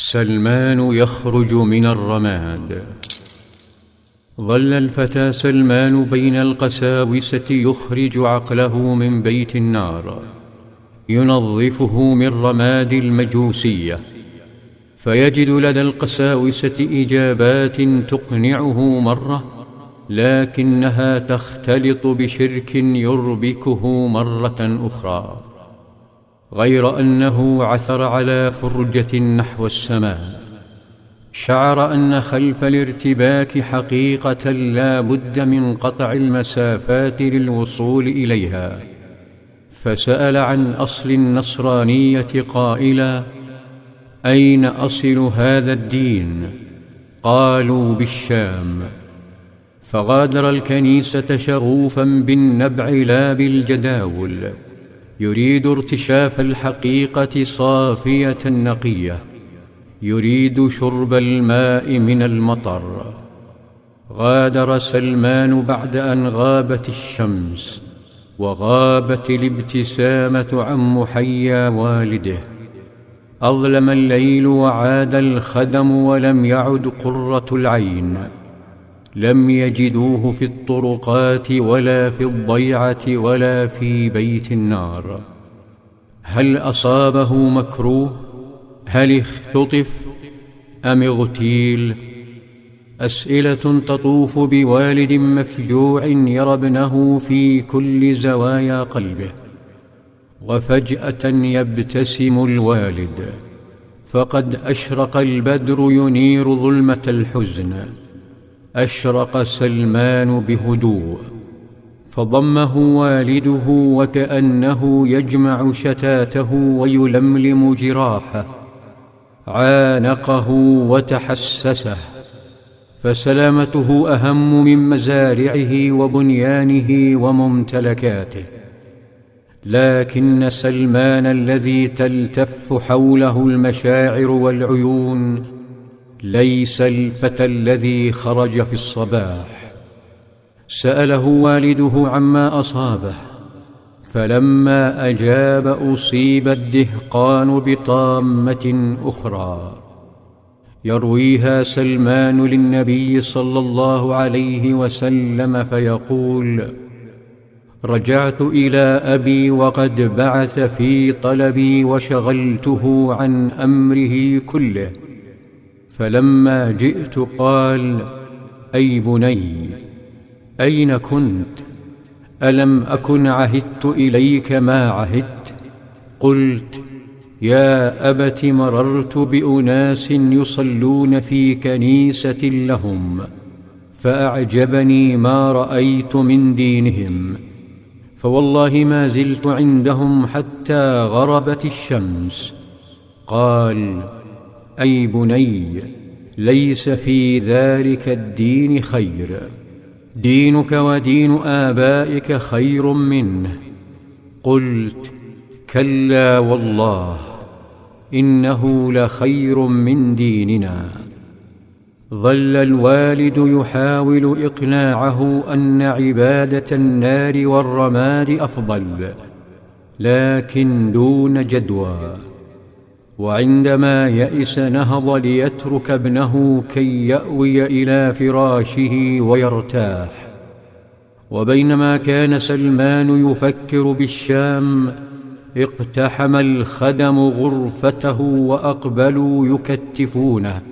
سلمان يخرج من الرماد. ظل الفتى سلمان بين القساوسة يخرج عقله من بيت النار. ينظفه من رماد المجوسية. فيجد لدى القساوسة إجابات تقنعه مرة لكنها تختلط بشرك يربكه مرة أخرى. غير أنه عثر على فرجة نحو السماء. شعر أن خلف الارتباك حقيقة لا بد من قطع المسافات للوصول إليها. فسأل عن أصل النصرانية قائلا أين أصل هذا الدين؟ قالوا بالشام. فغادر الكنيسة شغوفا بالنبع لا بالجداول. يريد ارتشاف الحقيقة صافية نقية. يريد شرب الماء من المطر. غادر سلمان بعد أن غابت الشمس وغابت الابتسامة عن محيا والده. أظلم الليل وعاد الخدم ولم يعد قرة العين. لم يجدوه في الطرقات ولا في الضيعة ولا في بيت النار. هل أصابه مكروه؟ هل اختطف؟ أم اغتيل؟ أسئلة تطوف بوالد مفجوع يرى ابنه في كل زوايا قلبه وفجأة يبتسم الوالد. فقد أشرق البدر ينير ظلمة الحزن. أشرق سلمان بهدوء فضمه والده وكأنه يجمع شتاته ويلملم جراحه عانقه وتحسسه فسلامته أهم من مزارعه وبنيانه وممتلكاته. لكن سلمان الذي تلتف حوله المشاعر والعيون ليس الفتى الذي خرج في الصباح. سأله والده عما أصابه فلما أجاب أصيب الدهقان بطامة أخرى. يرويها سلمان للنبي صلى الله عليه وسلم فيقول رجعت إلى أبي وقد بعث في طلبي وشغلته عن أمره كله. فلما جئت قال أي بني أين كنت؟ ألم أكن عهدت إليك ما عهدت؟ قلت يا أبت مررت بأناس يصلون في كنيسة لهم فأعجبني ما رأيت من دينهم فوالله ما زلت عندهم حتى غربت الشمس. قال أي بني ليس في ذلك الدين خير. دينك ودين آبائك خير منه. قلت كلا والله إنه لخير من ديننا. ظل الوالد يحاول إقناعه أن عبادة النار والرماد أفضل لكن دون جدوى. وعندما يئس نهض ليترك ابنه كي يأوي إلى فراشه ويرتاح. وبينما كان سلمان يفكر بالشام اقتحم الخدم غرفته وأقبلوا يكتفونه.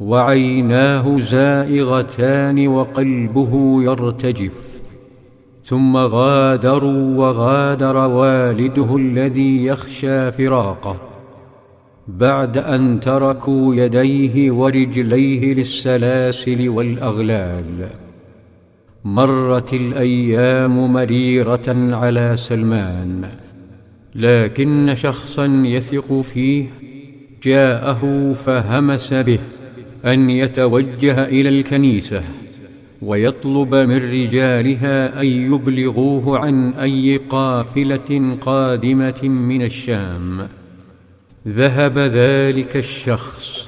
وعيناه زائغتان وقلبه يرتجف. ثم غادروا وغادر والده الذي يخشى فراقه. بعد أن تركوا يديه ورجليه للسلاسل والأغلال مرت الأيام مريرة على سلمان لكن شخصا يثق فيه جاءه فهمس به أن يتوجه إلى الكنيسة ويطلب من رجالها أن يبلغوه عن أي قافلة قادمة من الشام. ذهب ذلك الشخص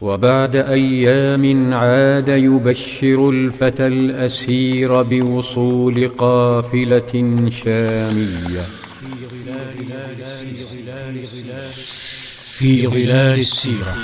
وبعد أيام عاد يبشر الفتى الأسير بوصول قافلة شامية. في ظلال السيرة.